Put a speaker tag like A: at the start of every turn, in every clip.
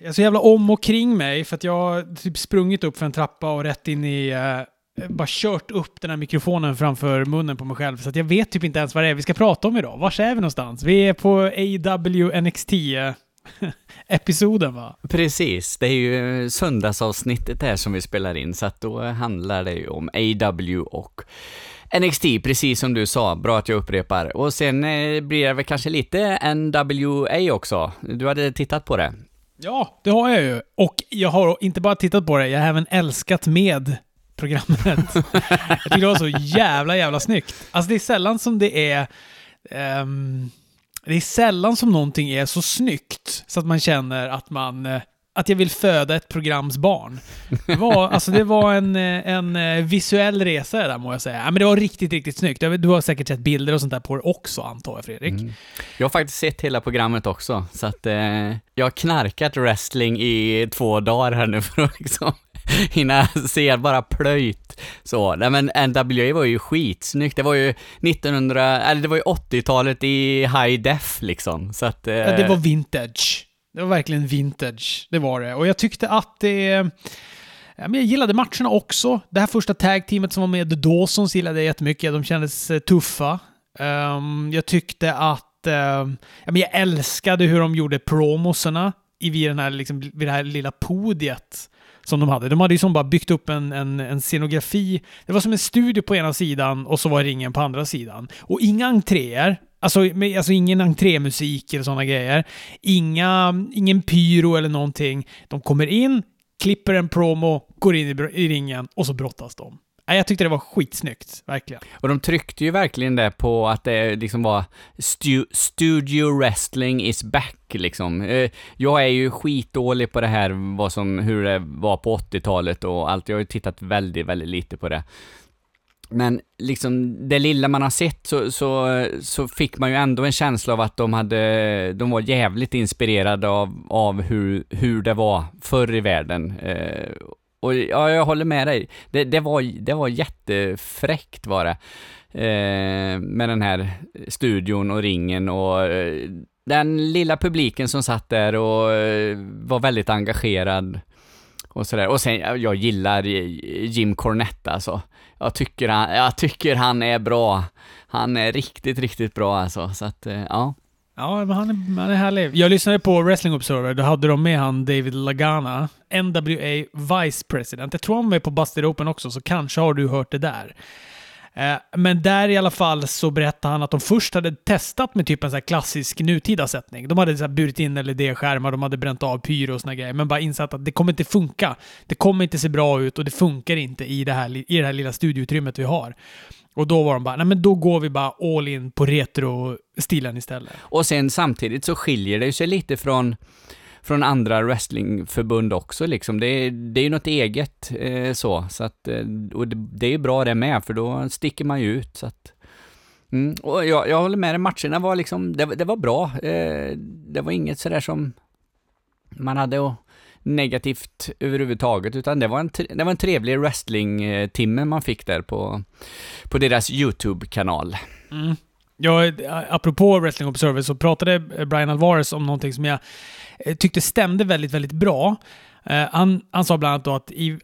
A: Jag är så jävla om och kring mig för att jag har typ sprungit upp för en trappa och rätt in i... eh, bara kört upp den här mikrofonen framför munnen på mig själv. Så att jag vet typ inte ens vad det är vi ska prata om idag. Var är vi någonstans? Vi är på AW NXT eh, episoden va?
B: Precis, det är ju eh, söndagsavsnittet här som vi spelar in, så att då handlar det ju om AW och NXT, precis som du sa. Bra att jag upprepar. Och sen eh, blir det väl kanske lite NWA också. Du hade tittat på det?
A: Ja, det har jag ju. Och jag har inte bara tittat på det, jag har även älskat med programmet. jag tycker det var så jävla, jävla snyggt. Alltså det är sällan som det är... ehm, det är sällan som någonting är så snyggt så att man känner att man... Att jag vill föda ett programs barn. Det var, alltså det var en, eh, en eh, visuell resa det där må jag säga. Men det var riktigt, riktigt snyggt. Du har säkert sett bilder och sånt där på det också antar jag Fredrik.
B: Mm. Jag har faktiskt sett hela programmet också, så att eh, jag har knarkat wrestling i två dagar här nu för att liksom hinna se bara plöjt. Så, nej men NWA var ju skitsnyggt. Det var ju 1900, eller det var ju 80-talet i high def liksom, så att... Eh,
A: Ja, det var vintage. Det var verkligen vintage. Det var det. Och jag tyckte att det... Ja, men jag gillade matcherna också. Det här första tag-teamet som var med, The Dawsons, gillade jag jättemycket. De kändes eh, tuffa. Um, jag tyckte att... ehm, ja, men jag älskade hur de gjorde promoserna vid, den här, liksom, vid det här lilla podiet som de hade. De hade ju som bara byggt upp en, en, en scenografi. Det var som en studio på ena sidan och så var ringen på andra sidan. Och inga entréer. Alltså, med, alltså ingen entrémusik eller sådana grejer. Inga, ingen pyro eller någonting. De kommer in, klipper en promo, går in i, i ringen och så brottas de. Jag tyckte det var skitsnyggt, verkligen.
B: Och de tryckte ju verkligen det på att det liksom var stu studio wrestling is back liksom. Eh, jag är ju skitdålig på det här, vad som, hur det var på 80-talet och allt. Jag har ju tittat väldigt, väldigt lite på det. Men liksom det lilla man har sett så, så, så fick man ju ändå en känsla av att de hade, de var jävligt inspirerade av, av hur, hur det var förr i världen. Eh, och ja, jag håller med dig. Det, det, var, det var jättefräckt var det. Eh, med den här studion och ringen och eh, den lilla publiken som satt där och eh, var väldigt engagerad. Och sådär. Och sen, jag- jag gillar Jim Cornette alltså. Jag tycker han, jag tycker han är bra. Han är riktigt, riktigt bra alltså. Så att, eh, ja.
A: Ja, men han är, han är härlig. Jag lyssnade på Wrestling Observer. Då hade de med han David Lagana, NWA Vice President. Jag tror han var med på Busted Open också, så kanske har du hört det där. Eh, men där i alla fall så berättade han att de först hade testat med typ en så här klassisk nutida sättning. De hade så här burit in LED-skärmar, de hade bränt av pyro och såna grejer, men bara insett att det kommer inte funka. Det kommer inte se bra ut och det funkar inte i det här, i det här lilla studioutrymmet vi har. Och då var de bara, nej men då går vi bara all in på retro-stilen istället.
B: Och sen samtidigt så skiljer det sig lite från, från andra wrestlingförbund också liksom. Det är, det är ju något eget eh, så. så att, eh, och det, det är ju bra det med, för då sticker man ju ut. Så att, mm. Och jag, jag håller med dig, matcherna var liksom, det, det var bra. Eh, det var inget sådär som man hade att negativt överhuvudtaget, utan det var en, tre- det var en trevlig wrestling-timme man fick där på, på deras YouTube-kanal.
A: Mm. Ja, eh, apropå Wrestling Observer så pratade Brian Alvarez om någonting som jag Eh, tyckte stämde väldigt, väldigt bra. Uh, han, han sa bland annat då att i, uh,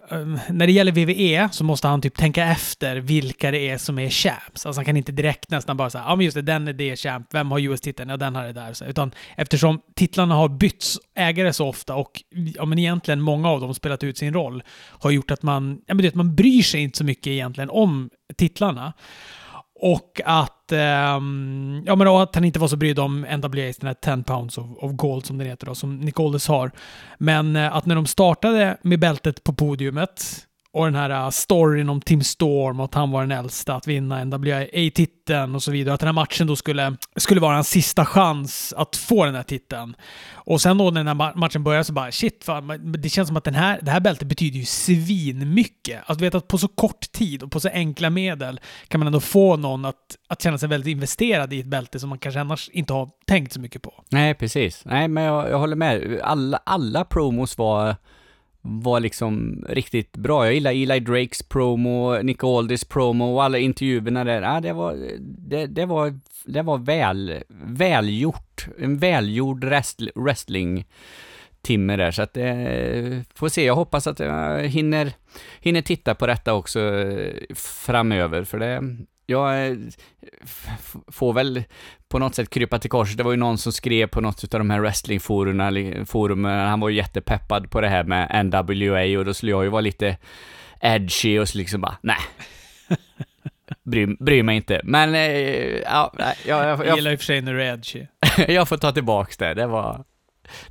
A: när det gäller VVE så måste han typ tänka efter vilka det är som är champs. Alltså han kan inte direkt nästan bara säga ja men just det, den är det champ, vem har US-titeln? Ja, den har det där. Så, utan eftersom titlarna har bytts ägare så ofta och ja, men egentligen många av dem spelat ut sin roll har gjort att man, ja, men det, man bryr sig inte så mycket egentligen om titlarna. Och att, ehm, ja, men att han inte var så brydd om NWA's, den här 10 pounds of, of gold som den heter då, som Nicholas har. Men eh, att när de startade med bältet på podiumet och den här äh, storyn om Tim Storm och att han var den äldsta att vinna NWA-titeln och så vidare. Att den här matchen då skulle, skulle vara hans sista chans att få den här titeln. Och sen då när den här matchen började så bara shit, fan, det känns som att den här, det här bältet betyder ju svinmycket. Att veta att på så kort tid och på så enkla medel kan man ändå få någon att, att känna sig väldigt investerad i ett bälte som man kanske annars inte har tänkt så mycket på.
B: Nej, precis. Nej, men jag, jag håller med. Alla, alla promos var, var liksom riktigt bra. Jag gillar Eli Drakes promo, Nick Aldis promo och alla intervjuerna där. Ja, det var, det, det var, det var väl, välgjort. En välgjord wrestling timme där, så att eh, får se. Jag hoppas att jag hinner, hinner titta på detta också eh, framöver, för det, jag eh, får väl på något sätt krypa till korset. Det var ju någon som skrev på något av de här wrestlingforumen, forumen, han var ju jättepeppad på det här med NWA och då skulle jag ju vara lite edgy och så liksom bara, nej. Bry, bryr mig inte. Men, eh, ja, jag, Jag
A: jag, gillar i och för sig när du är edgy.
B: jag får ta tillbaks det. Det var,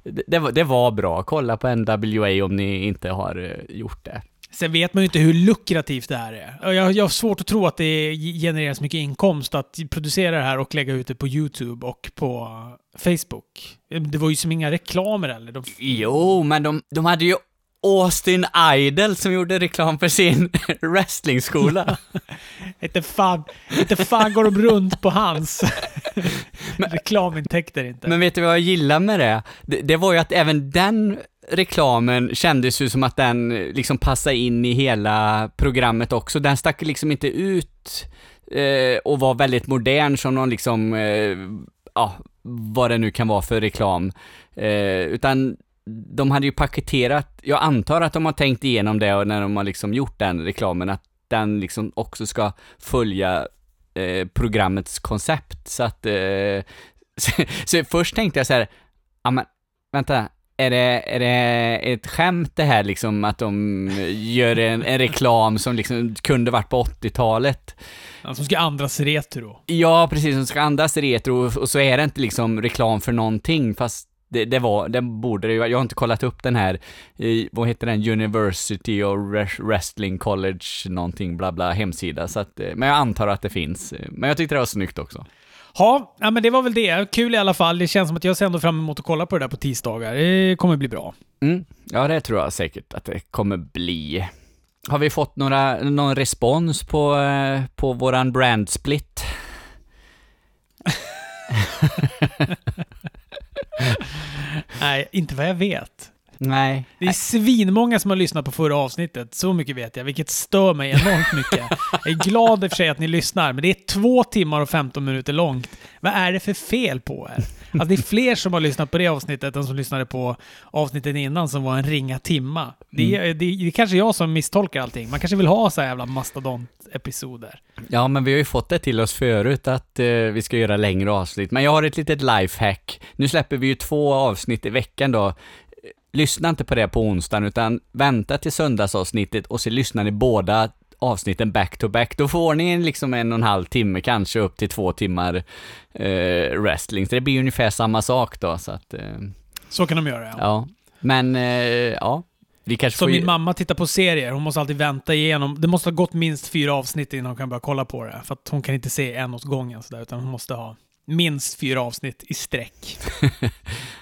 B: det, det, var, det var bra. Kolla på NWA om ni inte har eh, gjort det.
A: Sen vet man ju inte hur lukrativt det här är. Jag, jag har svårt att tro att det genererar så mycket inkomst att producera det här och lägga ut det på YouTube och på Facebook. Det var ju som inga reklamer eller. De,
B: Jo, men de, de hade ju Austin Idol som gjorde reklam för sin wrestlingskola.
A: inte, fan, inte fan går de runt på hans reklamintäkter inte.
B: Men vet du vad jag gillar med det? det? Det var ju att även den reklamen kändes ju som att den eh, liksom passade in i hela programmet också. Den stack liksom inte ut eh, och var väldigt modern som någon liksom, eh, ja, vad det nu kan vara för reklam. Eh, utan de hade ju paketerat, jag antar att de har tänkt igenom det och när de har liksom gjort den reklamen, att den liksom också ska följa eh, programmets koncept. Så att, eh, så, så först tänkte jag så här, ja men vänta, är det, är det ett skämt det här liksom att de gör en, en reklam som liksom kunde varit på 80-talet?
A: Ja, som ska andras retro.
B: Ja, precis, som ska andas retro och så är det inte liksom reklam för någonting, fast det, det var, det borde det ju Jag har inte kollat upp den här, i, vad heter den, University of Wres- Wrestling College någonting, bla bla, hemsida, så att, eh, men jag antar att det finns. Men jag tyckte det var snyggt också.
A: Ja, ja, men det var väl det. Kul i alla fall. Det känns som att jag ser ändå fram emot att kolla på det där på tisdagar. Det kommer bli bra.
B: Mm, ja, det tror jag säkert att det kommer bli. Har vi fått några, någon respons på, eh, på våran brand split?
A: Nej, inte vad jag vet.
B: Nej.
A: Det är svinmånga som har lyssnat på förra avsnittet, så mycket vet jag, vilket stör mig enormt mycket. Jag är glad i och för sig att ni lyssnar, men det är två timmar och 15 minuter långt. Vad är det för fel på er? Alltså det är fler som har lyssnat på det avsnittet än som lyssnade på avsnittet innan som var en ringa timma. Det är, det, det är kanske jag som misstolkar allting. Man kanske vill ha så här jävla mastodont-episoder.
B: Ja, men vi har ju fått det till oss förut att eh, vi ska göra längre avsnitt. Men jag har ett litet lifehack. Nu släpper vi ju två avsnitt i veckan då. Lyssna inte på det på onsdagen, utan vänta till söndagsavsnittet och så lyssnar ni båda avsnitten back to back. Då får ni en, liksom en och en halv timme, kanske upp till två timmar eh, wrestling. Så det blir ungefär samma sak då, så att... Eh,
A: Så kan de göra, ja.
B: ja. Men, eh, ja. Vi kanske
A: Som
B: får...
A: min mamma tittar på serier, hon måste alltid vänta igenom. Det måste ha gått minst fyra avsnitt innan hon kan börja kolla på det. För att hon kan inte se en åt gången sådär, utan hon måste ha minst fyra avsnitt i sträck.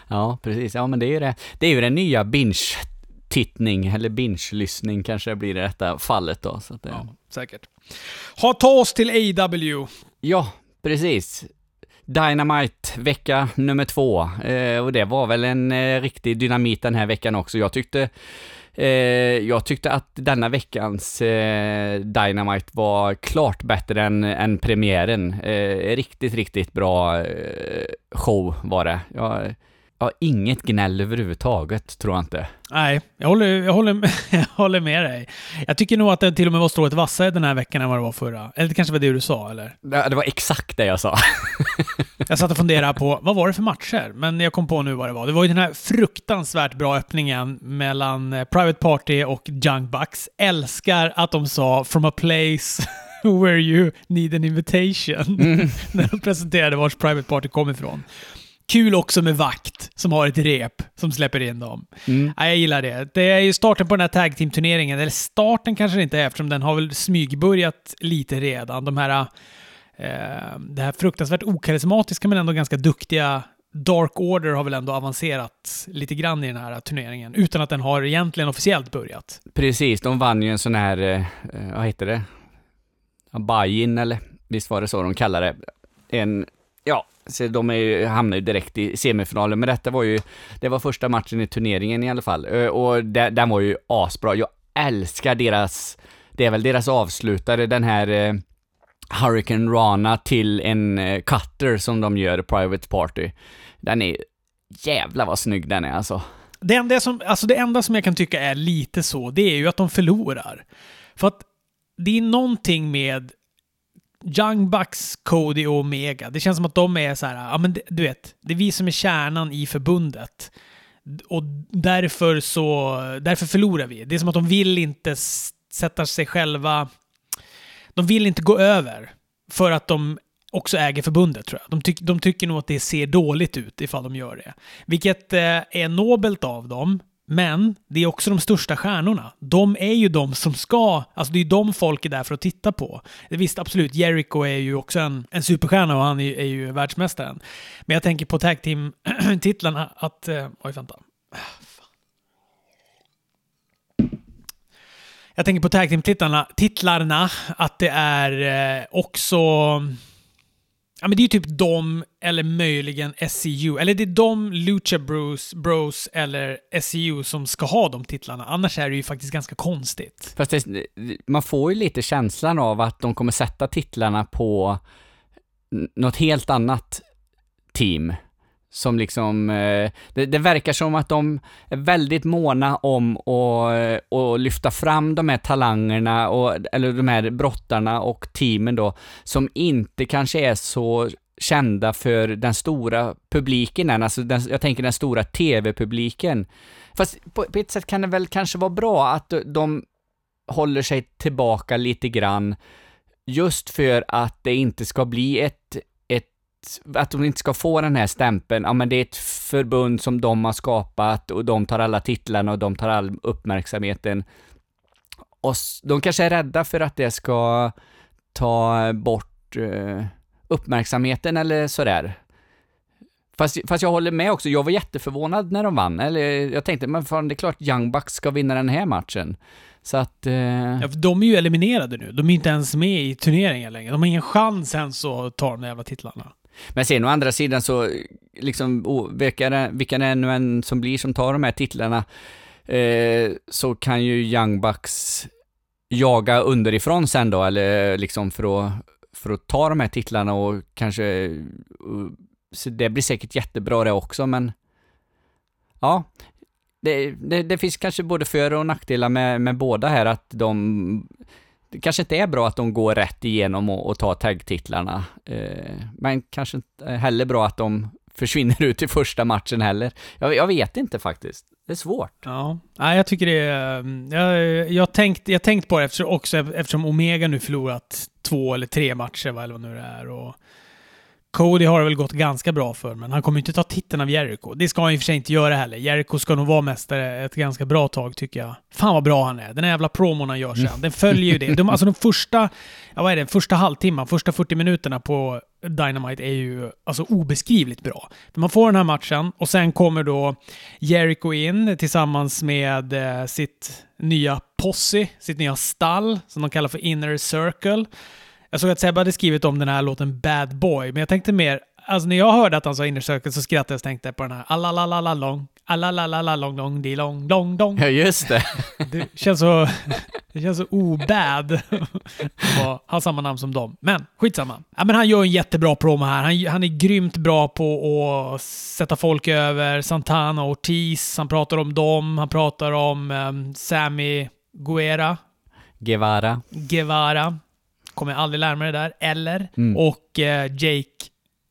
B: Ja, precis. Ja, men det är ju det. Det är ju den nya binge-tittning, eller binge-lyssning kanske det blir i detta fallet då. Så det...
A: Ja, säkert. Ha, ta oss till AW.
B: Ja, precis. Dynamite, vecka nummer två. Eh, och det var väl en eh, riktig dynamit den här veckan också. Jag tyckte, eh, jag tyckte att denna veckans eh, Dynamite var klart bättre än, än premiären. Eh, riktigt, riktigt bra eh, show var det. Jag, har inget gnäll överhuvudtaget, tror jag inte.
A: Nej, jag håller, jag, håller, med- jag håller med dig. Jag tycker nog att det till och med var strået vassare den här veckan än vad det var förra. Eller det kanske var det du sa, eller?
B: Det, det var exakt det jag sa.
A: Jag satt och funderade på, vad var det för matcher? Men jag kom på nu vad det var. Det var ju den här fruktansvärt bra öppningen mellan eh, Private Party och Young Bucks. Älskar att de sa “From a place where you need an invitation” när de presenterade vars Private Party kom ifrån. Kul också med vakt som har ett rep som släpper in dem.
B: Mm.
A: Ja, jag gillar det. Det är ju starten på den här tag team-turneringen. Eller starten kanske det inte är eftersom den har väl smygbörjat lite redan. De här, eh, det här fruktansvärt okarismatiska men ändå ganska duktiga Dark Order har väl ändå avancerat lite grann i den här turneringen utan att den har egentligen officiellt börjat.
B: Precis, de vann ju en sån här, eh, vad heter det? Buy-in eller? Visst var det så de kallade det? En, ja, så de är ju, hamnar ju direkt i semifinalen, men detta var ju, det var första matchen i turneringen i alla fall. Och den var ju asbra. Jag älskar deras, det är väl deras avslutare, den här eh, Hurricane Rana till en eh, cutter som de gör, Private Party. Den är, jävla vad snygg den är alltså.
A: det enda, som, alltså det enda som jag kan tycka är lite så, det är ju att de förlorar. För att det är någonting med Young Bucks, Cody och Omega. Det känns som att de är så här, ja men du vet, det är vi som är kärnan i förbundet. Och därför så, därför förlorar vi. Det är som att de vill inte sätta sig själva, de vill inte gå över. För att de också äger förbundet tror jag. De, tyck, de tycker nog att det ser dåligt ut ifall de gör det. Vilket eh, är nobelt av dem, men det är också de största stjärnorna. De är ju de som ska, alltså det är ju de folk är där för att titta på. Visst, absolut, Jericho är ju också en, en superstjärna och han är, är ju världsmästaren. Men jag tänker på tag team-titlarna att... Eh, oj, vänta. Jag tänker på tag team-titlarna, titlarna, att det är eh, också Ja, men det är ju typ de eller möjligen SCU. Eller det är de, Lucha Bros, Bros eller SCU som ska ha de titlarna. Annars är det ju faktiskt ganska konstigt.
B: Fast det, man får ju lite känslan av att de kommer sätta titlarna på något helt annat team som liksom, eh, det, det, verkar som att de är väldigt måna om att, eh, att lyfta fram de här talangerna, och, eller de här brottarna och teamen då, som inte kanske är så kända för den stora publiken än, alltså den, jag tänker den stora TV-publiken. Fast på, på ett sätt kan det väl kanske vara bra att de håller sig tillbaka lite grann, just för att det inte ska bli ett att de inte ska få den här stämpeln, ja men det är ett förbund som de har skapat och de tar alla titlarna och de tar all uppmärksamheten. Och de kanske är rädda för att det ska ta bort eh, uppmärksamheten eller sådär. Fast, fast jag håller med också, jag var jätteförvånad när de vann. Eller jag tänkte, men fan det är klart Young Bucks ska vinna den här matchen. Så att... Eh...
A: Ja, för de är ju eliminerade nu. De är inte ens med i turneringen längre. De har ingen chans ens att ta de där jävla titlarna.
B: Men sen å andra sidan så, liksom, oh, vilka, vilka det nu än som blir som tar de här titlarna, eh, så kan ju Young Bucks jaga underifrån sen då, eller liksom för att, för att ta de här titlarna och kanske, eh, så det blir säkert jättebra det också, men ja, det, det, det, finns kanske både för och nackdelar med, med båda här, att de det kanske inte är bra att de går rätt igenom och, och tar tag-titlarna. Eh, men kanske inte eh, heller bra att de försvinner ut i första matchen heller. Jag, jag vet inte faktiskt. Det är svårt.
A: Ja, Nej, jag tycker det är... Mm, jag, jag, tänkt, jag tänkt på det eftersom, också eftersom Omega nu förlorat två eller tre matcher, eller vad nu det är. Och Cody har det väl gått ganska bra för, men han kommer inte ta titeln av Jericho. Det ska han i och för sig inte göra heller. Jericho ska nog vara mästare ett ganska bra tag, tycker jag. Fan vad bra han är. Den här jävla promon han gör sen, mm. den följer ju det. De, alltså de första, ja vad är det, första halvtimman, första 40 minuterna på Dynamite är ju alltså obeskrivligt bra. Man får den här matchen och sen kommer då Jericho in tillsammans med eh, sitt nya posse, sitt nya stall, som de kallar för Inner Circle. Jag såg att Sebbe hade skrivit om den här låten Bad Boy, men jag tänkte mer, alltså när jag hörde att han sa Inner Circle så skrattade jag och tänkte på den här Alalalala long, alalalala long long di long long dong.
B: Ja, just det.
A: Det känns så, det känns så obad att ha samma namn som dem. Men skitsamma. Ja, men han gör en jättebra promo här. Han, han är grymt bra på att sätta folk över. Santana och Ortiz, han pratar om dem. Han pratar om um, Sammy Guerra.
B: Guevara.
A: Guevara. Kommer aldrig lära mig det där. Eller. Mm. Och eh, Jake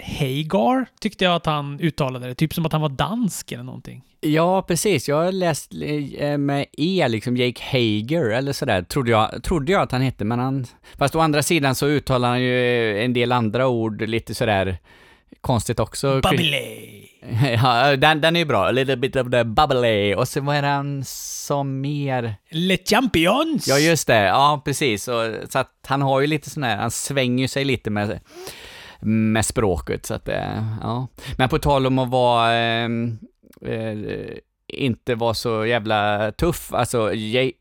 A: Hagar tyckte jag att han uttalade det. Typ som att han var dansk eller någonting.
B: Ja, precis. Jag har läst eh, med E, liksom Jake Hager eller sådär, trodde jag, trodde jag att han hette, men han... Fast å andra sidan så uttalar han ju en del andra ord lite sådär konstigt också.
A: Bubbly!
B: Ja, den, den är ju bra. A little bit of the bubbly. Och så vad är han som mer?
A: Le Champions!
B: Ja, just det. Ja, precis. Så, så att han har ju lite sån här, han svänger sig lite med, med språket. Så att, ja. Men på tal om att vara, eh, eh, inte vara så jävla tuff, alltså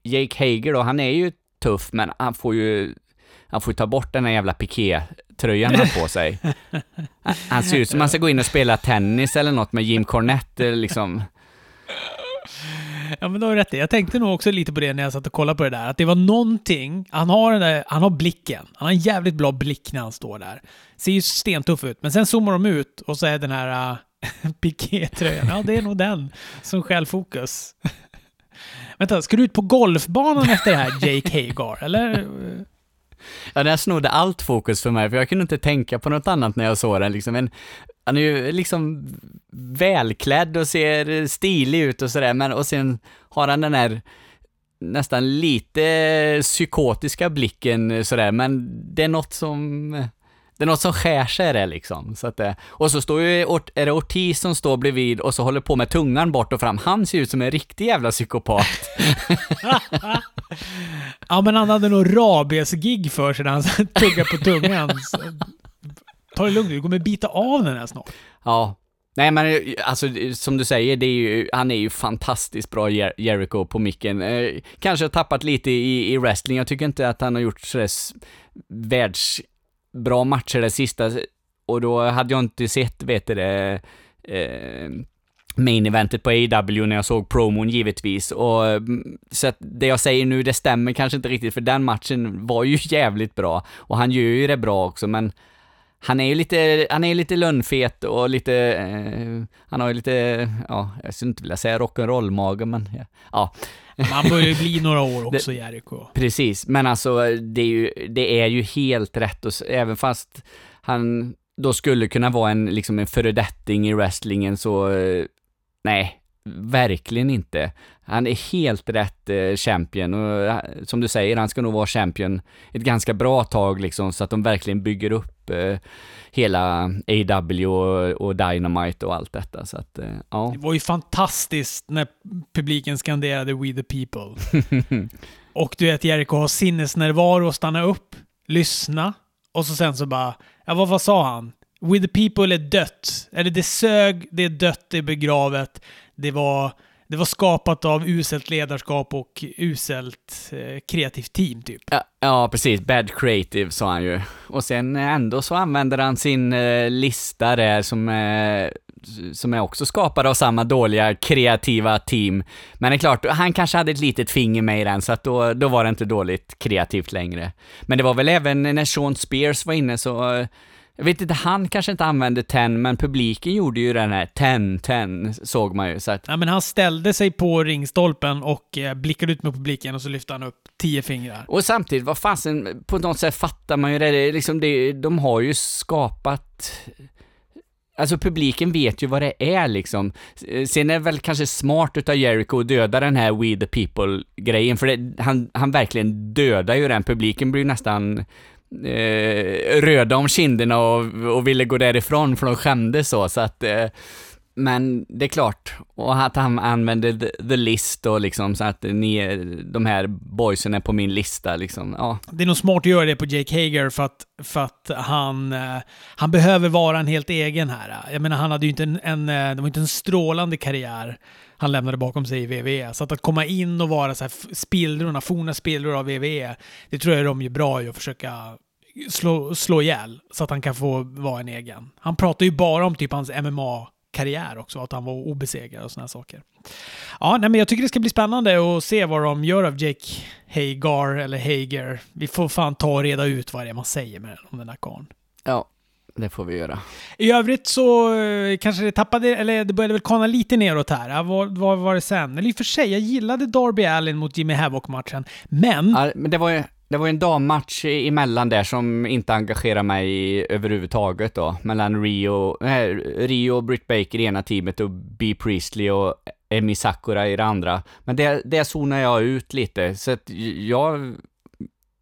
B: Jake Hager då, han är ju tuff, men han får ju han får ju ta bort den här jävla tröjan han på sig. Han ser ut som han ska gå in och spela tennis eller något med Jim Cornette liksom.
A: Ja men du har du rätt Jag tänkte nog också lite på det när jag satt och kollade på det där. Att det var någonting, han har den där, han har blicken. Han har en jävligt bra blick när han står där. Ser ju stentuff ut. Men sen zoomar de ut och så är den här uh, pikétröjan. Ja, det är nog den som stjäl fokus. Vänta, ska du ut på golfbanan efter det här, Jake Hagar, eller?
B: Ja, den snodde allt fokus för mig, för jag kunde inte tänka på något annat när jag såg den. Liksom en, han är ju liksom välklädd och ser stilig ut och sådär, men och sen har han den här nästan lite psykotiska blicken eh, sådär, men det är något som eh, det är något som skär sig i det liksom. Så att, det- och så står ju, är det Ortiz som står bredvid och så håller på med tungan bort och fram. Han ser ut som en riktig jävla psykopat.
A: Ja, men han hade nog rabies-gig för sig när han tuggade på tungan. Så, Ta det lugnt, du kommer bita av den här snart.
B: Ja. Nej men alltså som du säger, det är ju, han är ju fantastiskt bra Jer- Jericho på micken. Eh, kanske har tappat lite i, i wrestling, jag tycker inte att han har gjort sådär s- bra matcher det sista, och då hade jag inte sett, vet du det, eh, main eventet på AW när jag såg promon givetvis, och mm, så att det jag säger nu, det stämmer kanske inte riktigt, för den matchen var ju jävligt bra, och han gör ju det bra också, men han är ju lite, han är lite lönnfet och lite, eh, han har ju lite, ja, jag skulle inte vilja säga rock'n'roll-mage, men ja, ja,
A: Man börjar ju bli några år också, Jericho.
B: precis. Men alltså, det är ju, det är ju helt rätt, och även fast han då skulle kunna vara en, liksom en föredetting i wrestlingen så, eh, nej, verkligen inte. Han är helt rätt eh, champion och eh, som du säger, han ska nog vara champion ett ganska bra tag liksom, så att de verkligen bygger upp eh, hela AW och, och Dynamite och allt detta. Så att, eh, ja.
A: Det var ju fantastiskt när publiken skanderade We the people. Och du vet, Jericho har sinnesnärvaro och stanna upp, lyssna och så sen så bara, ja vad, vad sa han? We the people är dött. Eller det sög, det är dött, det är begravet. Det var, det var skapat av uselt ledarskap och uselt eh, kreativt team typ.
B: Ja, ja, precis. Bad creative sa han ju. Och sen eh, ändå så använder han sin eh, lista där som, eh, som är också skapad av samma dåliga kreativa team. Men det är klart, han kanske hade ett litet finger med i den, så att då, då var det inte dåligt kreativt längre. Men det var väl även när Sean Spears var inne så eh, jag vet inte, han kanske inte använde 10, men publiken gjorde ju den här 10, 10, såg man ju. Så att,
A: Ja, men han ställde sig på ringstolpen och eh, blickade ut med publiken och så lyfte han upp tio fingrar.
B: Och samtidigt, vad fasen, på något sätt fattar man ju det, det liksom det, de har ju skapat Alltså publiken vet ju vad det är liksom. Sen är det väl kanske smart utav Jericho att döda den här We the People-grejen, för det, han, han verkligen dödar ju den. Publiken blir ju nästan eh, röda om kinderna och, och ville gå därifrån för de skämdes så, så att eh, men det är klart, och att han använde the, the list och liksom så att ni, de här boysen är på min lista liksom, ja.
A: Det är nog smart att göra det på Jake Hager för att, för att han, eh, han behöver vara en helt egen här. Jag menar, han hade ju inte en, en, eh, det var inte en strålande karriär han lämnade bakom sig i VVE. Så att, att komma in och vara så här spillrorna, forna spillror av VVE, det tror jag de gör bra i att försöka slå, slå ihjäl så att han kan få vara en egen. Han pratar ju bara om typ hans MMA-karriär också, att han var obesegrad och sådana saker. Ja, nej, men jag tycker det ska bli spännande att se vad de gör av Jake Hagar eller Hager. Vi får fan ta och reda ut vad det är man säger med den, om den här karln.
B: Ja, det får vi göra.
A: I övrigt så eh, kanske det tappade, eller det började väl kana lite neråt här. Vad, vad var det sen? Eller i och för sig, jag gillade Darby Allin mot Jimmy Havoc-matchen. Men,
B: Ja, men det var ju, det var ju en dammatch emellan där som inte engagerar mig överhuvudtaget då, mellan Rio, nej, Rio och Britt Baker i ena teamet och B. Priestley och Emi Sakura i det andra. Men det, det zonar jag ut lite, så att jag,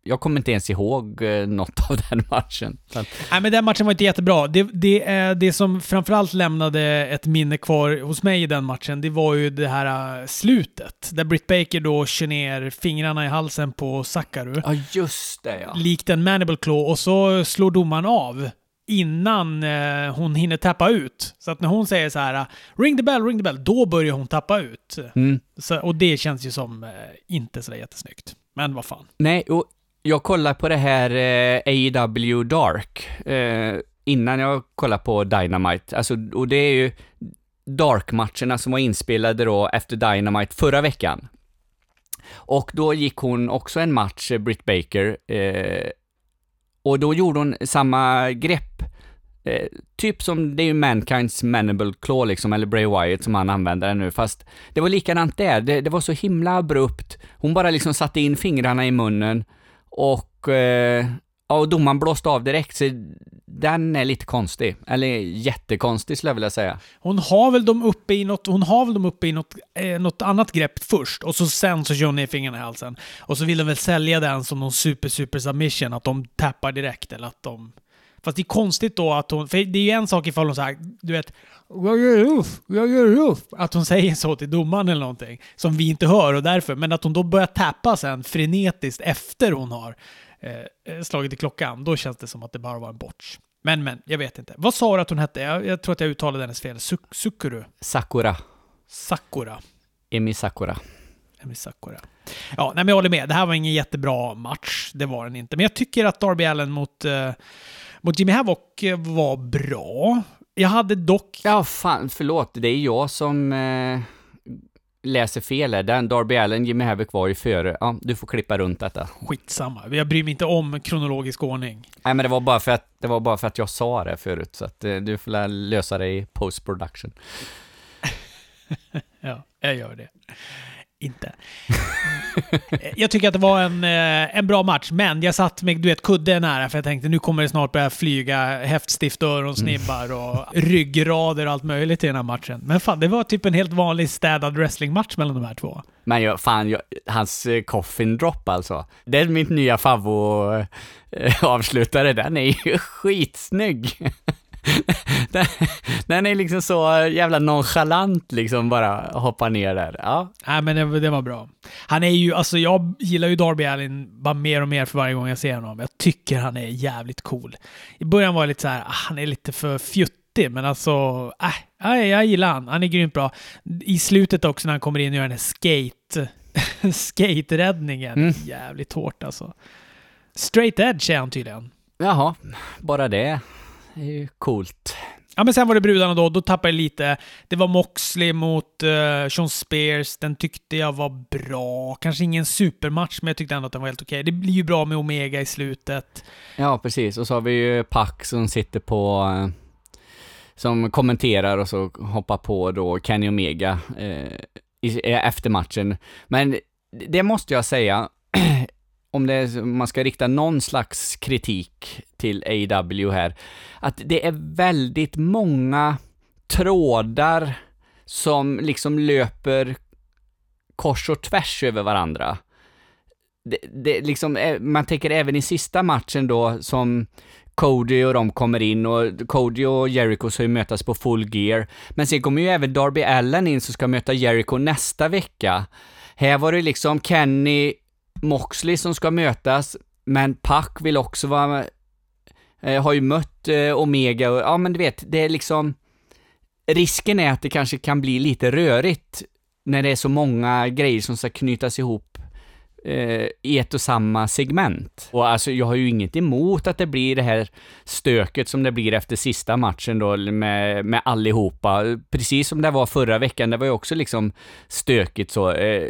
B: jag kommer inte ens ihåg eh, något av den matchen.
A: Nej, men den matchen var inte jättebra. Det, det, det som framförallt lämnade ett minne kvar hos mig i den matchen, det var ju det här eh, slutet. Där Britt Baker då kör ner fingrarna i halsen på Sakaru.
B: ja, just det ja.
A: likt en mandible claw och så slår domaren av innan eh, hon hinner tappa ut. Så att när hon säger så här “ring the bell, ring the bell”, då börjar hon tappa ut.
B: Mm.
A: Så, och det känns ju som eh, inte sådär jättesnyggt. Men vad fan.
B: Nej, och jag kollar på det här eh, AEW Dark eh, innan jag kollar på Dynamite. Alltså, och det är ju Dark-matcherna som var inspelade då efter Dynamite förra veckan. Och då gick hon också en match, eh, Britt Baker, eh, och då gjorde hon samma grepp Eh, typ som, det är ju Mankinds Manable Claw liksom, eller Bray Wyatt som han använder den nu, fast det var likadant där. Det, det var så himla abrupt. Hon bara liksom satte in fingrarna i munnen och eh, Ja, och domaren blåste av direkt, så den är lite konstig. Eller jättekonstig skulle jag vilja säga.
A: Hon har väl dem uppe i något, hon har väl dem uppe i något, eh, något annat grepp först och så sen så kör hon ner fingrarna i halsen. Och så vill de väl sälja den som någon super, super submission, att de tappar direkt eller att de... Fast det är konstigt då att hon... För det är ju en sak ifall hon säger, du vet, att hon säger så till domaren eller någonting, som vi inte hör och därför, men att hon då börjar tappa sen frenetiskt efter hon har Eh, eh, slagit i klockan, då känns det som att det bara var en botch. Men, men, jag vet inte. Vad sa du att hon hette? Jag, jag tror att jag uttalade hennes fel. Suk Sukuru?
B: Sakura.
A: Sakura.
B: Emi Sakura.
A: Emi Sakura. Ja, nej, men jag håller med. Det här var ingen jättebra match. Det var den inte. Men jag tycker att Darby Allen mot, uh, mot Jimmy Havoc var bra. Jag hade dock...
B: Ja, fan, förlåt. Det är jag som... Uh läser fel här. Den Darby Allen, Jimmy Havoc var ju före. Ja, du får klippa runt detta.
A: Skitsamma. Jag bryr mig inte om kronologisk ordning.
B: Nej, men det var bara för att, det var bara för att jag sa det förut, så att eh, du får lösa det i post production.
A: ja, jag gör det inte. jag tycker att det var en, eh, en bra match, men jag satt med du vet, kudde nära för jag tänkte nu kommer det snart börja flyga häftstift, öronsnibbar mm. och ryggrader och allt möjligt i den här matchen. Men fan, det var typ en helt vanlig städad wrestlingmatch mellan de här två.
B: Men jag, fan, jag, hans eh, coffin drop alltså. Det är mitt nya favvo avslutare, den är ju skitsnygg. den, är liksom så jävla nonchalant liksom bara hoppar ner där. Ja.
A: Nej, men det, det, var bra. Han är ju, alltså jag gillar ju Darby Allin bara mer och mer för varje gång jag ser honom. Jag tycker han är jävligt cool. I början var jag lite så här, ah, han är lite för fjuttig, men alltså, äh, jag gillar han. Han är grymt bra. I slutet också när han kommer in och gör den här skate, skate-räddningen. Mm. Jävligt hårt alltså. Straight edge är han tydligen.
B: Jaha, bara det. Det är ju coolt.
A: Ja, men sen var det brudarna då. Då tappade jag lite. Det var Moxley mot uh, Sean Spears. Den tyckte jag var bra. Kanske ingen supermatch, men jag tyckte ändå att den var helt okej. Okay. Det blir ju bra med Omega i slutet.
B: Ja, precis. Och så har vi ju Pac som sitter på... Uh, som kommenterar och så hoppar på då Kenny Omega uh, i, efter matchen. Men det måste jag säga, om det är, man ska rikta någon slags kritik till AW här, att det är väldigt många trådar som liksom löper kors och tvärs över varandra. Det, det liksom, man tänker även i sista matchen då som Cody och de kommer in och Cody och Jericho ska ju mötas på full gear. Men sen kommer ju även Darby Allen in som ska möta Jericho nästa vecka. Här var det liksom Kenny Moxley som ska mötas, men Pack vill också vara eh, har ju mött eh, Omega och, ja men du vet, det är liksom, risken är att det kanske kan bli lite rörigt när det är så många grejer som ska knytas ihop eh, i ett och samma segment. Och alltså, jag har ju inget emot att det blir det här stöket som det blir efter sista matchen då med, med allihopa. Precis som det var förra veckan, det var ju också liksom stökigt så. Eh,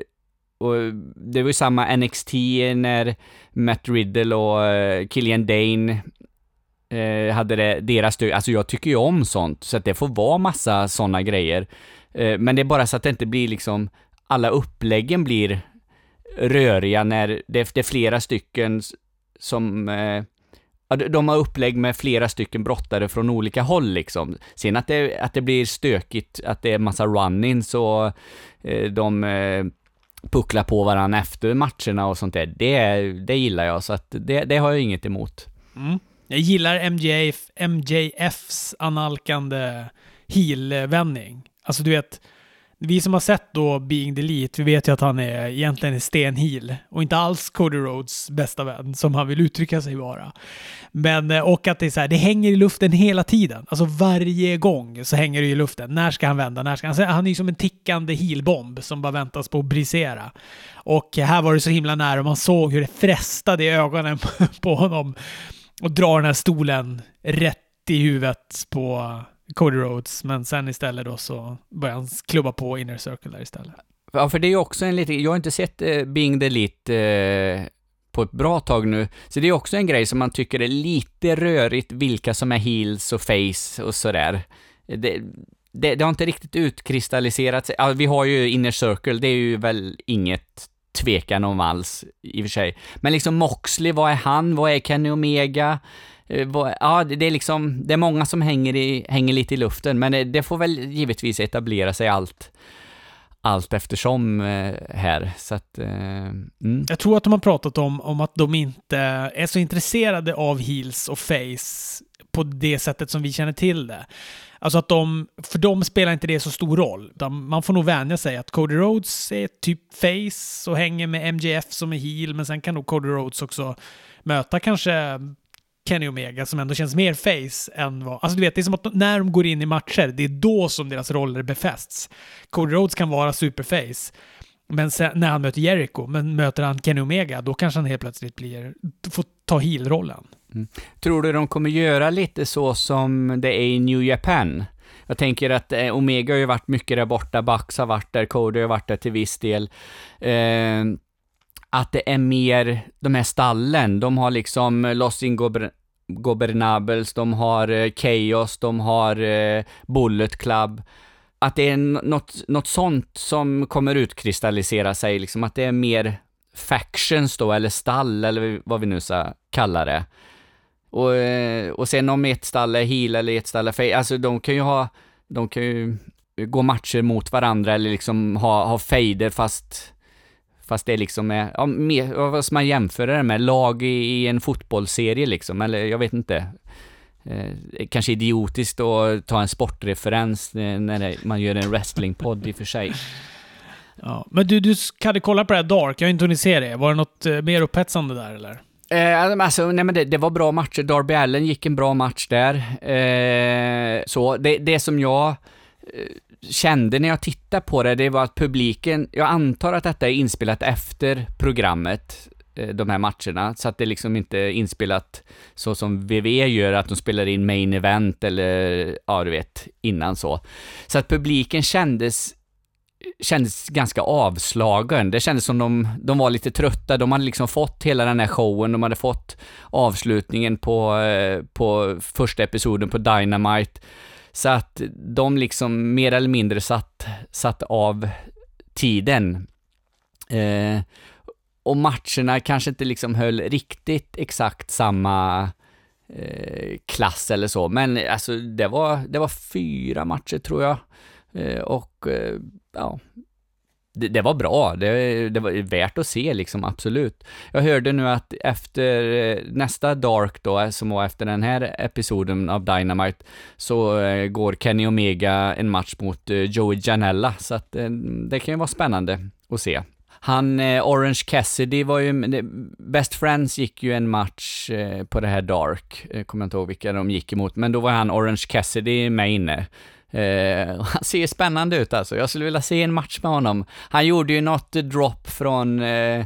B: och det var ju samma NXT när Matt Riddle och eh, Killian Dane eh, hade det, deras stöd. Alltså jag tycker ju om sånt, så att det får vara massa såna grejer. Eh, men det är bara så att det inte blir liksom, alla uppläggen blir röriga när det, det är flera stycken som de har upplägg med flera stycken brottare från olika håll liksom. Sen att det, att det blir stökigt, att det är massa run-ins och de puckla på varandra efter matcherna och sånt där. Det, det gillar jag, så att det, det har jag inget emot.
A: Mm. Jag gillar MJF, MJFs analkande heel-vändning. Alltså du vet, vi som har sett då Being the Elite, vi vet ju att han är egentligen är stenheel och inte alls Cody Rhodes bästa vän som han vill uttrycka sig vara. Men, eh, och att det är så här, det hänger i luften hela tiden. Alltså varje gång så hänger det i luften. När ska han vända? När ska han? Alltså, han är ju som en tickande heelbomb som bara väntas på att brisera. Och här var det så himla nära och man såg hur det frestade i ögonen på honom och dra den här stolen rätt i huvudet på Cody Rhodes, men sen istället då så börjar han klubba på Inner Circle där istället.
B: Ja, för det är ju också en liten, jag har inte sett eh, Bing the Lit eh, på ett bra tag nu. Så det är också en grej som man tycker är lite rörigt, vilka som är heels och face och sådär. Det, det, det har inte riktigt utkristalliserat sig. Ja, vi har ju Inner Circle, det är ju väl inget tvekan om alls i och för sig. Men liksom Moxley, vad är han? Vad är Kenny Omega? Eh, ja, det är liksom, det är många som hänger, i, hänger lite i luften, men det får väl givetvis etablera sig allt allt eftersom eh, här. Så att, eh,
A: mm. Jag tror att de har pratat om, om att de inte är så intresserade av heels och face på det sättet som vi känner till det. Alltså att de, för dem spelar inte det så stor roll. Man får nog vänja sig att Cody Rhodes är typ face och hänger med MJF som är heel, men sen kan nog Cody Rhodes också möta kanske Kenny Omega som ändå känns mer face än vad... Alltså du vet, det är som att när de går in i matcher, det är då som deras roller befästs. Cody Rhodes kan vara superface, men sen, när han möter Jericho, men möter han Kenny Omega, då kanske han helt plötsligt blir, får ta heel-rollen.
B: Mm. Tror du de kommer göra lite så som det är i New Japan? Jag tänker att eh, Omega har ju varit mycket där borta, Bucks har varit där, Cody har varit där till viss del. Eh, att det är mer de här stallen, de har liksom Los Ingobernables, de har eh, Chaos, de har eh, Bullet Club. Att det är något, något sånt som kommer utkristallisera sig, liksom att det är mer factions då, eller stall, eller vad vi nu ska kalla det. Och, eh, och sen om ett stall är heal eller ett stall är face, alltså de kan ju ha, de kan ju gå matcher mot varandra eller liksom ha, ha fejder fast Fast det liksom är, ja, mer, vad ska man jämföra det med? Lag i, i en fotbollsserie liksom, eller jag vet inte. Eh, kanske idiotiskt att ta en sportreferens när man gör en wrestlingpodd i och för sig.
A: Ja, men du, du hade kollat på det här Dark, jag har inte hunnit se det. Var det något eh, mer upphetsande där eller?
B: Eh, alltså, nej men det, det, var bra matcher. Darby Allen gick en bra match där. Eh, så, det, det som jag eh, kände när jag tittade på det, det var att publiken, jag antar att detta är inspelat efter programmet, eh, de här matcherna, så att det liksom inte är inspelat så som VV gör, att de spelar in main event eller, ja du vet, innan så. Så att publiken kändes kändes ganska avslagen. Det kändes som de, de var lite trötta. De hade liksom fått hela den här showen, de hade fått avslutningen på, eh, på första episoden på Dynamite. Så att de liksom mer eller mindre satt, satt av tiden. Eh, och matcherna kanske inte liksom höll riktigt exakt samma eh, klass eller så, men alltså det var, det var fyra matcher tror jag. Eh, och eh, ja, det, det, var bra, det, det, var värt att se liksom, absolut. Jag hörde nu att efter eh, nästa Dark då, eh, som var efter den här episoden av Dynamite, så eh, går Kenny Omega en match mot eh, Joey Janella, så att eh, det kan ju vara spännande att se. Han, Orange Cassidy var ju, Best Friends gick ju en match på det här Dark, kommer jag inte ihåg vilka de gick emot, men då var han Orange Cassidy med inne. Eh, han ser spännande ut alltså. Jag skulle vilja se en match med honom. Han gjorde ju något drop från eh,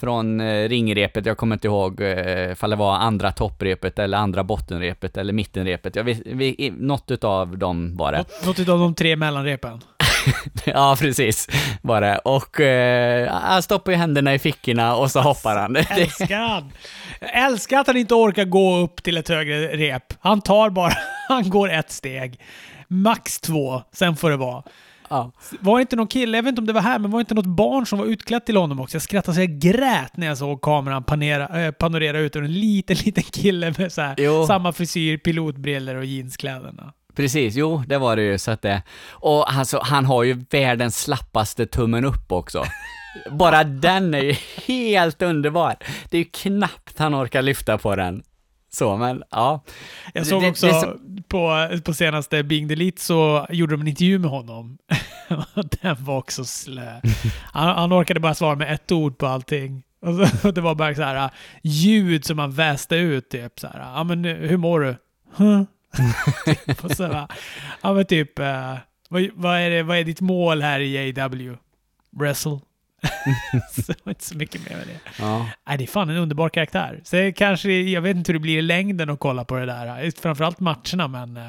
B: från eh, ringrepet, jag kommer inte ihåg eh, ifall det var andra topprepet eller andra bottenrepet eller mittenrepet. Jag vet, vi, något utav dem var det.
A: Något, något utav de tre mellanrepen?
B: ja, precis. Var det. Och eh, han stoppar ju händerna i fickorna och så hoppar han.
A: Älskar han! Jag älskar att han inte orkar gå upp till ett högre rep. Han tar bara, han går ett steg max två, sen får det vara. Ja. Var inte någon kille, jag vet inte om det var här, men var det inte något barn som var utklätt till honom också? Jag skrattade så jag grät när jag såg kameran panera, äh, panorera ut en liten, liten kille med så här, samma frisyr, pilotbriller och jeanskläderna.
B: Precis, jo, det var det ju. Så att det, och alltså, han har ju världens slappaste tummen upp också. Bara den är ju helt underbar. Det är ju knappt han orkar lyfta på den. Så, men ja.
A: Jag såg det, också det, så... på, på senaste Bing Delete så gjorde de en intervju med honom. Den var också slö. Han, han orkade bara svara med ett ord på allting. Och så, det var bara så här ljud som han väste ut typ så här. Ja men hur mår du? Huh? och så här, ja men typ, uh, vad, vad, är det, vad är ditt mål här i AW? Wrestle? så inte så mycket mer med det. Ja. Nej, det är fan en underbar karaktär. Så kanske, jag vet inte hur det blir i längden att kolla på det där. Framförallt matcherna, men eh,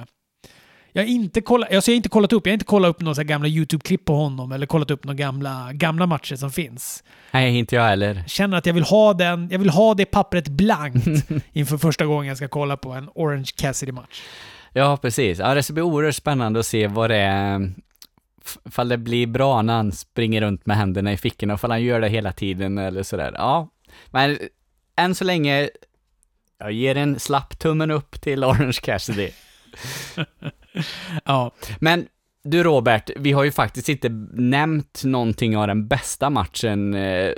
A: Jag har inte kollat, alltså jag har inte kollat upp, jag har inte kollat upp några gamla YouTube-klipp på honom eller kollat upp några gamla, gamla matcher som finns.
B: Nej, inte jag heller.
A: Känner att jag vill ha den, jag vill ha det pappret blankt inför första gången jag ska kolla på en Orange Cassidy-match.
B: Ja, precis. Ja, det ska bli oerhört spännande att se vad det är, fall det blir bra när han springer runt med händerna i fickorna, och fall han gör det hela tiden eller sådär. Ja, men än så länge, jag ger en slapp tummen upp till Orange Cassidy.
A: ja.
B: Men du Robert, vi har ju faktiskt inte nämnt någonting av den bästa matchen eh,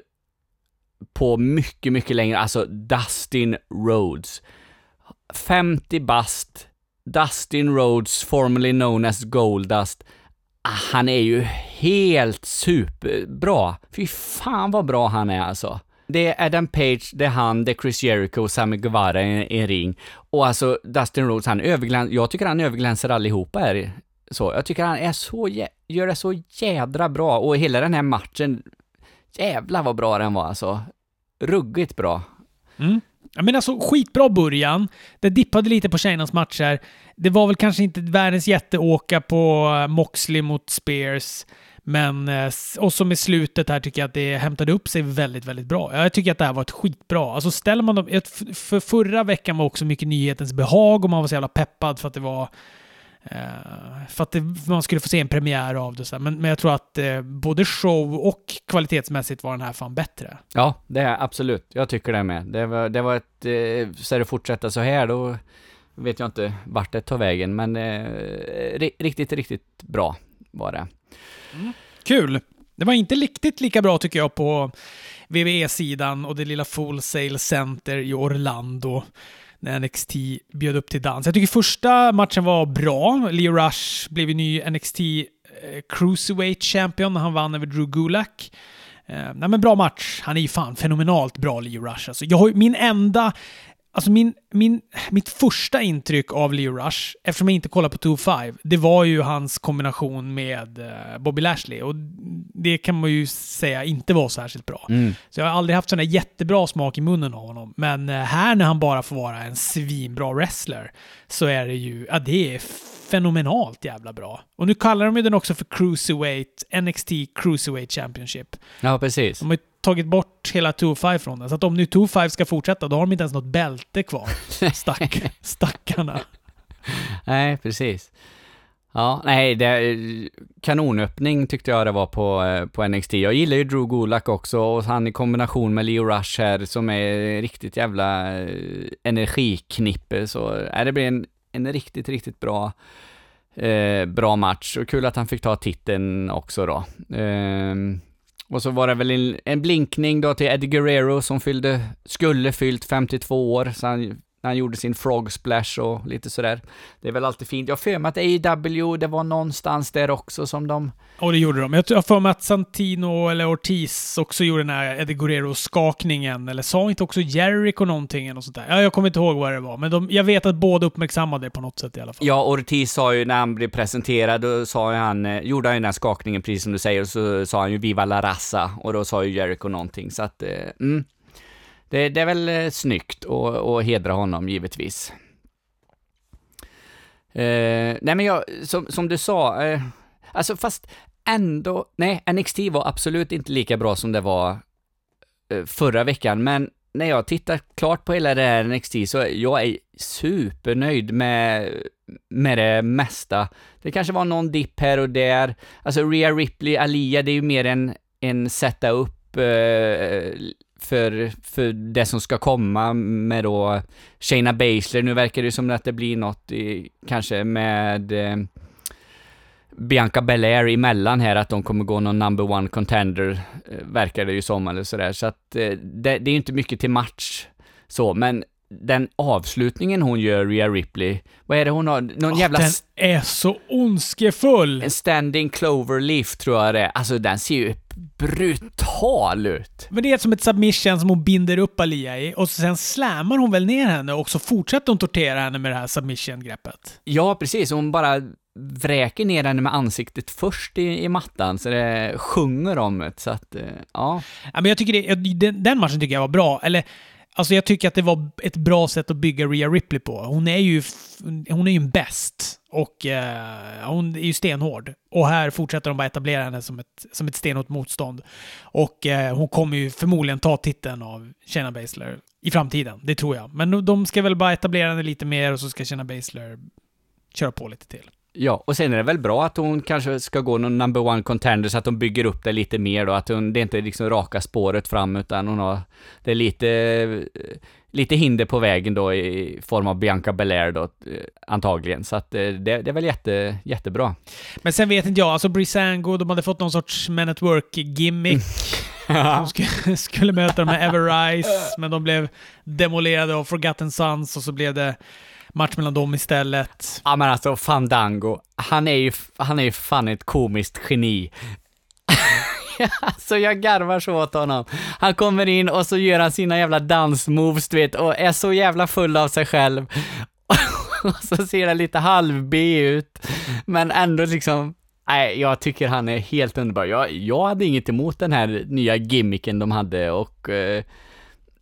B: på mycket, mycket längre, alltså Dustin Rhodes. 50 bast, Dustin Rhodes, formerly known as Goldust. Ah, han är ju helt superbra. Fy fan vad bra han är alltså. Det är Adam Page, det är han, det är Chris Jericho och Sammy Guevara i en ring. Och alltså Dustin Rhodes, han överglänser, jag tycker han överglänser allihopa här. Så, jag tycker han är så, gör det så jädra bra och hela den här matchen, jävla vad bra den var alltså. Ruggigt bra.
A: Mm. Ja, men alltså skitbra början. Det dippade lite på tjejernas matcher. Det var väl kanske inte världens jätteåka på eh, Moxley mot Spears. Men eh, och så med slutet här tycker jag att det hämtade upp sig väldigt, väldigt bra. Jag tycker att det här var ett skitbra. Alltså ställer man dem... För förra veckan var också mycket nyhetens behag och man var så jävla peppad för att det var... Uh, för att det, man skulle få se en premiär av det. Så men, men jag tror att uh, både show och kvalitetsmässigt var den här fan bättre.
B: Ja, det är absolut. Jag tycker det med. Det var, det var ett... Uh, ska det fortsätta så här då vet jag inte vart det tar vägen, men riktigt, riktigt bra var det.
A: Mm. Kul! Det var inte riktigt lika bra tycker jag på WWE-sidan och det lilla Full Sail Center i Orlando när NXT bjöd upp till dans. Jag tycker första matchen var bra. Leo Rush blev ju ny NXT eh, Cruiserweight Champion när han vann över Drew Gulak. Eh, nej men bra match. Han är ju fan fenomenalt bra, Leo Rush. Alltså, jag har, min enda Alltså min, min, mitt första intryck av Leo Rush, eftersom jag inte kollar på 2-5, det var ju hans kombination med uh, Bobby Lashley. Och det kan man ju säga inte var särskilt bra. Mm. Så jag har aldrig haft sån där jättebra smak i munnen av honom. Men uh, här när han bara får vara en svinbra wrestler, så är det ju, ja det är fenomenalt jävla bra. Och nu kallar de ju den också för Cruiserweight, NXT Cruiserweight Championship.
B: Ja, precis.
A: De har tagit bort hela 2-5 från den. Så att om nu 2-5 ska fortsätta, då har de inte ens något bälte kvar. Stack, stackarna.
B: Nej, precis. Ja, nej, det, kanonöppning tyckte jag det var på, eh, på NXT. Jag gillar ju Drew Gulak också och han i kombination med Leo Rush här som är riktigt jävla eh, energiknippe. Så äh, det blir en, en riktigt, riktigt bra, eh, bra match. Och kul att han fick ta titeln också då. Eh, och så var det väl en, en, blinkning då till Eddie Guerrero som fyllde, skulle fyllt 52 år, så han han gjorde sin frog splash och lite sådär. Det är väl alltid fint. Jag har för mig att AEW, det var någonstans där också som de...
A: Och det gjorde de. Jag har för mig att Santino eller Ortiz också gjorde den här Eddie Guerrero-skakningen. Eller sa inte också Jericho någonting eller sånt där? Ja, jag kommer inte ihåg vad det var. Men de, jag vet att båda uppmärksammade det på något sätt i alla fall.
B: Ja, Ortiz sa ju när han blev presenterad, då sa han, eh, gjorde han ju den här skakningen precis som du säger, och så sa han ju Viva la raza, och då sa ju Jericho någonting, så att, eh, mm det, det är väl eh, snyggt att hedra honom givetvis. Eh, nej men jag, som, som du sa, eh, alltså fast ändå, nej, NXT var absolut inte lika bra som det var eh, förra veckan, men när jag tittar klart på hela det här NXT så jag är supernöjd med, med det mesta. Det kanske var någon dipp här och där. Alltså Rhea Ripley, Alia, det är ju mer en, en sätta upp eh, för, för det som ska komma med då Shayna Baszler. Nu verkar det som att det blir något i, kanske med eh, Bianca Belair emellan här, att de kommer gå någon number one contender, eh, verkar det ju som eller sådär. Så att eh, det, det är inte mycket till match så, men den avslutningen hon gör, Rhea Ripley, vad är det hon har? Någon oh, jävla...
A: Den är så ondskefull!
B: En standing clover leaf tror jag det är. Alltså den ser ju brutal ut.
A: Men det är som ett submission som hon binder upp Alia i och sen slammar hon väl ner henne och så fortsätter hon tortera henne med det här submission-greppet.
B: Ja, precis. Hon bara vräker ner henne med ansiktet först i, i mattan, så det sjunger om det. Så att, eh, ja.
A: ja men jag tycker det, den, den matchen tycker jag var bra. Eller Alltså jag tycker att det var ett bra sätt att bygga Rhea Ripley på. Hon är ju, hon är ju en bäst och eh, hon är ju stenhård. Och här fortsätter de bara etablera henne som ett, som ett stenhårt motstånd. Och eh, hon kommer ju förmodligen ta titeln av Shayna Baszler i framtiden. Det tror jag. Men de ska väl bara etablera henne lite mer och så ska Shayna Baszler köra på lite till.
B: Ja, och sen är det väl bra att hon kanske ska gå någon number one contender så att de bygger upp det lite mer då, att hon, det är inte liksom raka spåret fram utan hon har, det är lite, lite hinder på vägen då i form av Bianca Belair då, antagligen. Så att det, det är väl jätte, jättebra.
A: Men sen vet inte jag, alltså Brisango, de hade fått någon sorts Men at Work-gimmick. De skulle, skulle möta de här Everrise, men de blev demolerade av Forgotten Sons och så blev det match mellan dem istället.
B: Ja men alltså Fandango, han är ju, han är ju fan ett komiskt geni. alltså jag garvar så åt honom. Han kommer in och så gör han sina jävla dansmoves du vet och är så jävla full av sig själv. och så ser han lite halv B ut, men ändå liksom Nej, jag tycker han är helt underbar. Jag, jag hade inget emot den här nya gimmicken de hade och eh,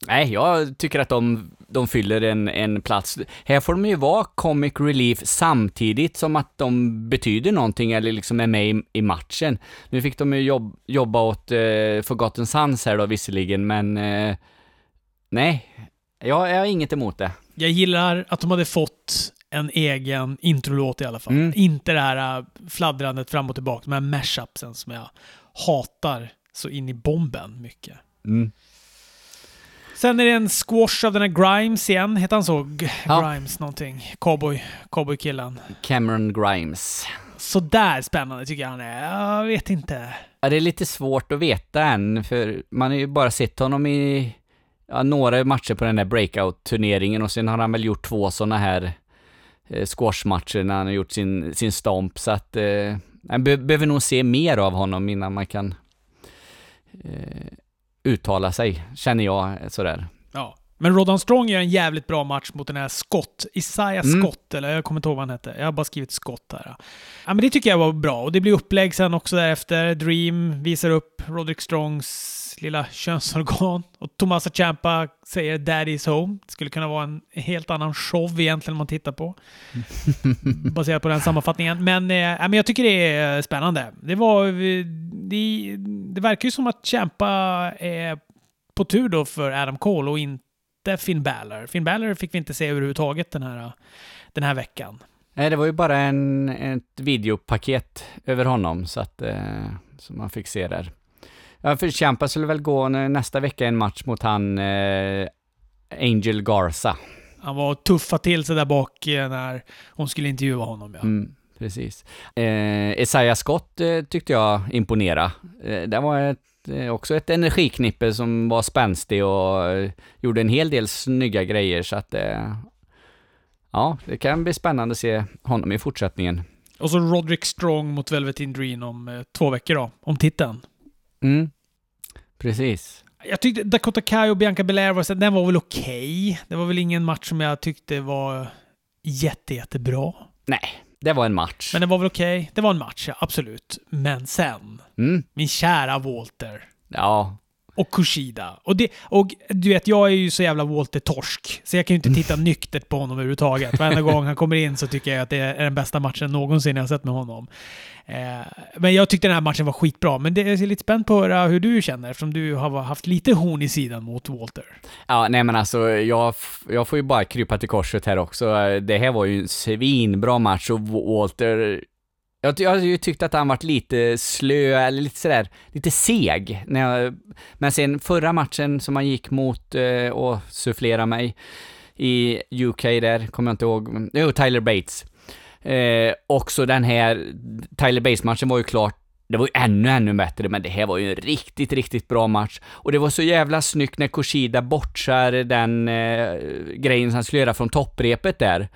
B: nej, jag tycker att de de fyller en, en plats. Här får de ju vara comic relief samtidigt som att de betyder någonting eller liksom är med i, i matchen. Nu fick de ju jobb, jobba åt eh, Forgotten Sons här då visserligen, men eh, nej, jag, jag har inget emot det.
A: Jag gillar att de hade fått en egen introlåt i alla fall. Mm. Inte det här äh, fladdrandet fram och tillbaka, de här mashupsen som jag hatar så in i bomben mycket. Mm. Sen är det en squash av den här Grimes igen. Heter han så? G ja. Grimes någonting. Cowboy. Cowboy-killen.
B: Cameron Grimes.
A: Sådär spännande tycker jag han är. Jag vet inte.
B: Ja, det är lite svårt att veta än, för man har ju bara sett honom i ja, några matcher på den där breakout-turneringen och sen har han väl gjort två sådana här eh, squashmatcher när han har gjort sin, sin stomp, så att eh, man be behöver nog se mer av honom innan man kan eh, uttala sig, känner jag sådär.
A: Ja. Men Rodon Strong gör en jävligt bra match mot den här Scott. Isaiah mm. Scott, eller jag kommer inte ihåg vad han hette. Jag har bara skrivit Scott här. Ja, men det tycker jag var bra. Och det blir upplägg sen också därefter. Dream visar upp Roderick Strongs lilla könsorgan. Och Tomasa Ciampa säger “Daddy's home”. Det skulle kunna vara en helt annan show egentligen om man tittar på. Baserat på den sammanfattningen. Men, eh, men jag tycker det är spännande. Det, var, det, det verkar ju som att Ciampa är på tur då för Adam Cole och inte Finn Balor. Finn Balor fick vi inte se överhuvudtaget den här, den här veckan.
B: Nej, det var ju bara en, ett videopaket över honom så att eh, som man fick se där. Ja, för Champa skulle väl gå nästa vecka en match mot han eh, Angel Garza.
A: Han var tuffa till sig där bak eh, när hon skulle intervjua honom. Ja.
B: Mm, precis. Eh, Isaiah Scott eh, tyckte jag imponera. Eh, det var ett, eh, också ett energiknippe som var spänstig och eh, gjorde en hel del snygga grejer så att ja, det kan bli spännande att se honom i fortsättningen.
A: Och så Roderick Strong mot Velveteen Dream om två veckor då, om titeln.
B: Mm. Precis.
A: Jag tyckte Dakota Kai och Bianca Belair var, den var väl okej. Okay. Det var väl ingen match som jag tyckte var jätte, jättebra.
B: Nej, det var en match.
A: Men det var väl okej. Okay. Det var en match, ja, absolut. Men sen, mm. min kära Walter.
B: Ja.
A: Och Kushida. Och, det, och du vet, jag är ju så jävla Walter-torsk. Så jag kan ju inte titta nyktert på honom överhuvudtaget. Varenda gång han kommer in så tycker jag att det är den bästa matchen någonsin jag har sett med honom. Eh, men jag tyckte den här matchen var skitbra. Men det är lite spänt på att höra hur du känner eftersom du har haft lite horn i sidan mot Walter.
B: Ja, nej men alltså jag, jag får ju bara krypa till korset här också. Det här var ju en svinbra match och Walter jag, jag har ju tyckt att han varit lite slö, eller lite sådär, lite seg. När jag, men sen förra matchen som han gick mot eh, och sufflera mig i UK där, kommer jag inte ihåg, jo, Tyler Bates. Eh, också den här, Tyler Bates-matchen var ju klart det var ju ännu, ännu bättre, men det här var ju en riktigt, riktigt bra match. Och det var så jävla snyggt när Kushida bortsar den eh, grejen som han skulle göra från topprepet där.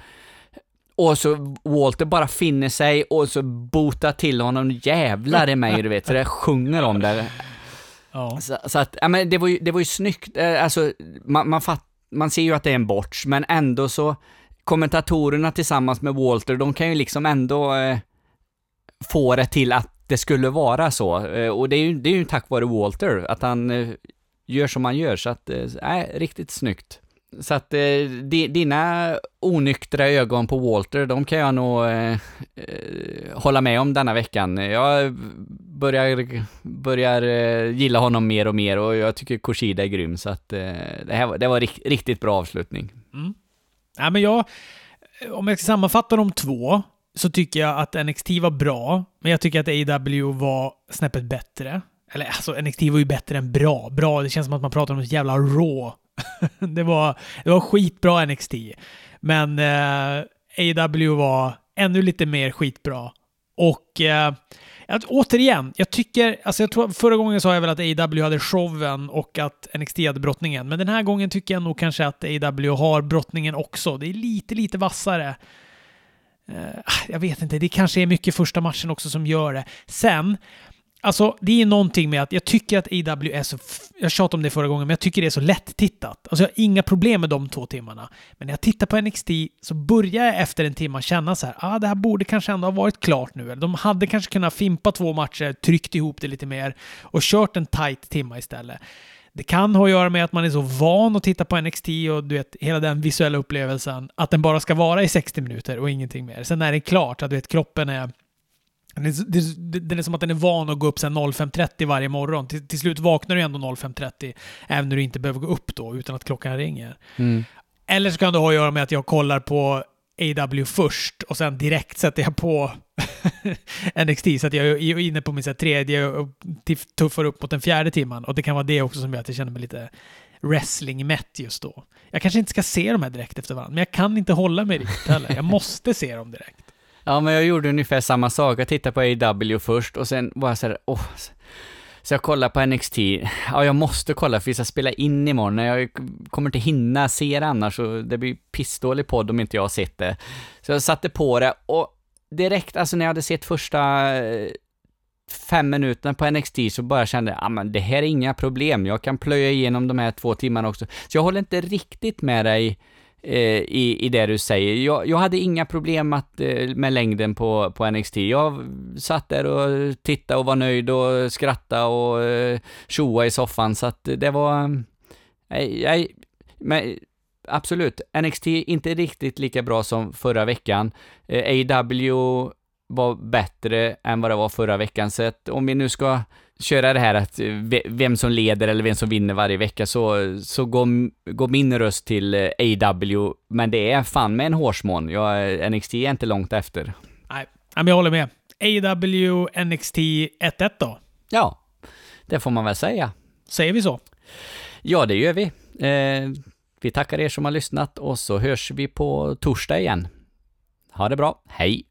B: Och så Walter bara finner sig och så botar till honom, jävlar i mig du vet, så det sjunger om det. Ja. Så, så, att, ja men det var ju, det var ju snyggt, eh, alltså man, man, fatt, man ser ju att det är en borts, men ändå så kommentatorerna tillsammans med Walter, de kan ju liksom ändå eh, få det till att det skulle vara så. Eh, och det är ju, det är ju tack vare Walter, att han eh, gör som man gör, så att, äh, riktigt snyggt. Så att eh, dina onyktra ögon på Walter, de kan jag nog eh, eh, hålla med om denna veckan. Jag börjar, börjar eh, gilla honom mer och mer och jag tycker Koshida är grym, så att eh, det, här, det var rikt, riktigt bra avslutning.
A: Mm. Ja, men jag, om jag ska sammanfatta de två, så tycker jag att NXT var bra, men jag tycker att AW var snäppet bättre. Eller alltså, NXT var ju bättre än bra. Bra, det känns som att man pratar om ett jävla Raw det, var, det var skitbra NXT. Men eh, AW var ännu lite mer skitbra. Och eh, återigen, jag tycker, alltså jag tror förra gången sa jag väl att AW hade showen och att NXT hade brottningen. Men den här gången tycker jag nog kanske att AW har brottningen också. Det är lite, lite vassare. Eh, jag vet inte, det kanske är mycket första matchen också som gör det. Sen, Alltså, det är någonting med att jag tycker att AW är så... Jag tjatade om det förra gången, men jag tycker det är så lätt tittat. Alltså, jag har inga problem med de två timmarna. Men när jag tittar på NXT så börjar jag efter en timme känna så här, ah, det här borde kanske ändå ha varit klart nu. de hade kanske kunnat fimpa två matcher, tryckt ihop det lite mer och kört en tight timma istället. Det kan ha att göra med att man är så van att titta på NXT och du vet, hela den visuella upplevelsen, att den bara ska vara i 60 minuter och ingenting mer. Sen är det klart att du vet, kroppen är den är, det, är som att den är van att gå upp 05.30 varje morgon. Till, till, slut vaknar du ändå 05.30, även när du inte behöver gå upp då, utan att klockan ringer. Mm. Eller så kan det ha att göra med att jag kollar på AW först och sen direkt sätter jag på NXT så att jag är inne på min tredje och tuffar upp mot den fjärde timman. Och det kan vara det också som gör att jag känner mig lite wrestling-mätt just då. Jag kanske inte ska se de här direkt efter varandra, men jag kan inte hålla mig riktigt heller. Jag måste se dem direkt.
B: Ja, men jag gjorde ungefär samma sak. Jag tittade på AW först och sen var jag såhär, åh. Så jag kollade på NXT. Ja, jag måste kolla för vi ska spela in imorgon. Jag kommer inte hinna se det annars och det blir pissdålig podd om inte jag har sett det. Så jag satte på det och direkt, alltså när jag hade sett första eh, fem minuterna på NXT så bara kände jag, ah, men det här är inga problem. Jag kan plöja igenom de här två timmarna också. Så jag håller inte riktigt med dig Eh, Eh, i, i det du säger. Jag, jag hade inga problem att, eh, med längden på, på NXT. Jag satt där och tittade och var nöjd och skrattade och eh, tjoa i soffan, så att det var... Nej, nej, men absolut, NXT inte riktigt lika bra som förra veckan. AW var bättre än vad det var förra veckan, så att om vi nu ska köra det här att vem som leder eller vem som vinner varje vecka så, så går, går min röst till eh, AW, men det är fan med en hårsmån. Jag, NXT är inte långt efter.
A: Nej, men jag håller med. AW NXT 1-1 då?
B: Ja, det får man väl säga.
A: Säger vi så?
B: Ja, det gör vi. Eh, vi tackar er som har lyssnat och så hörs vi på torsdag igen. Ha det bra. Hej!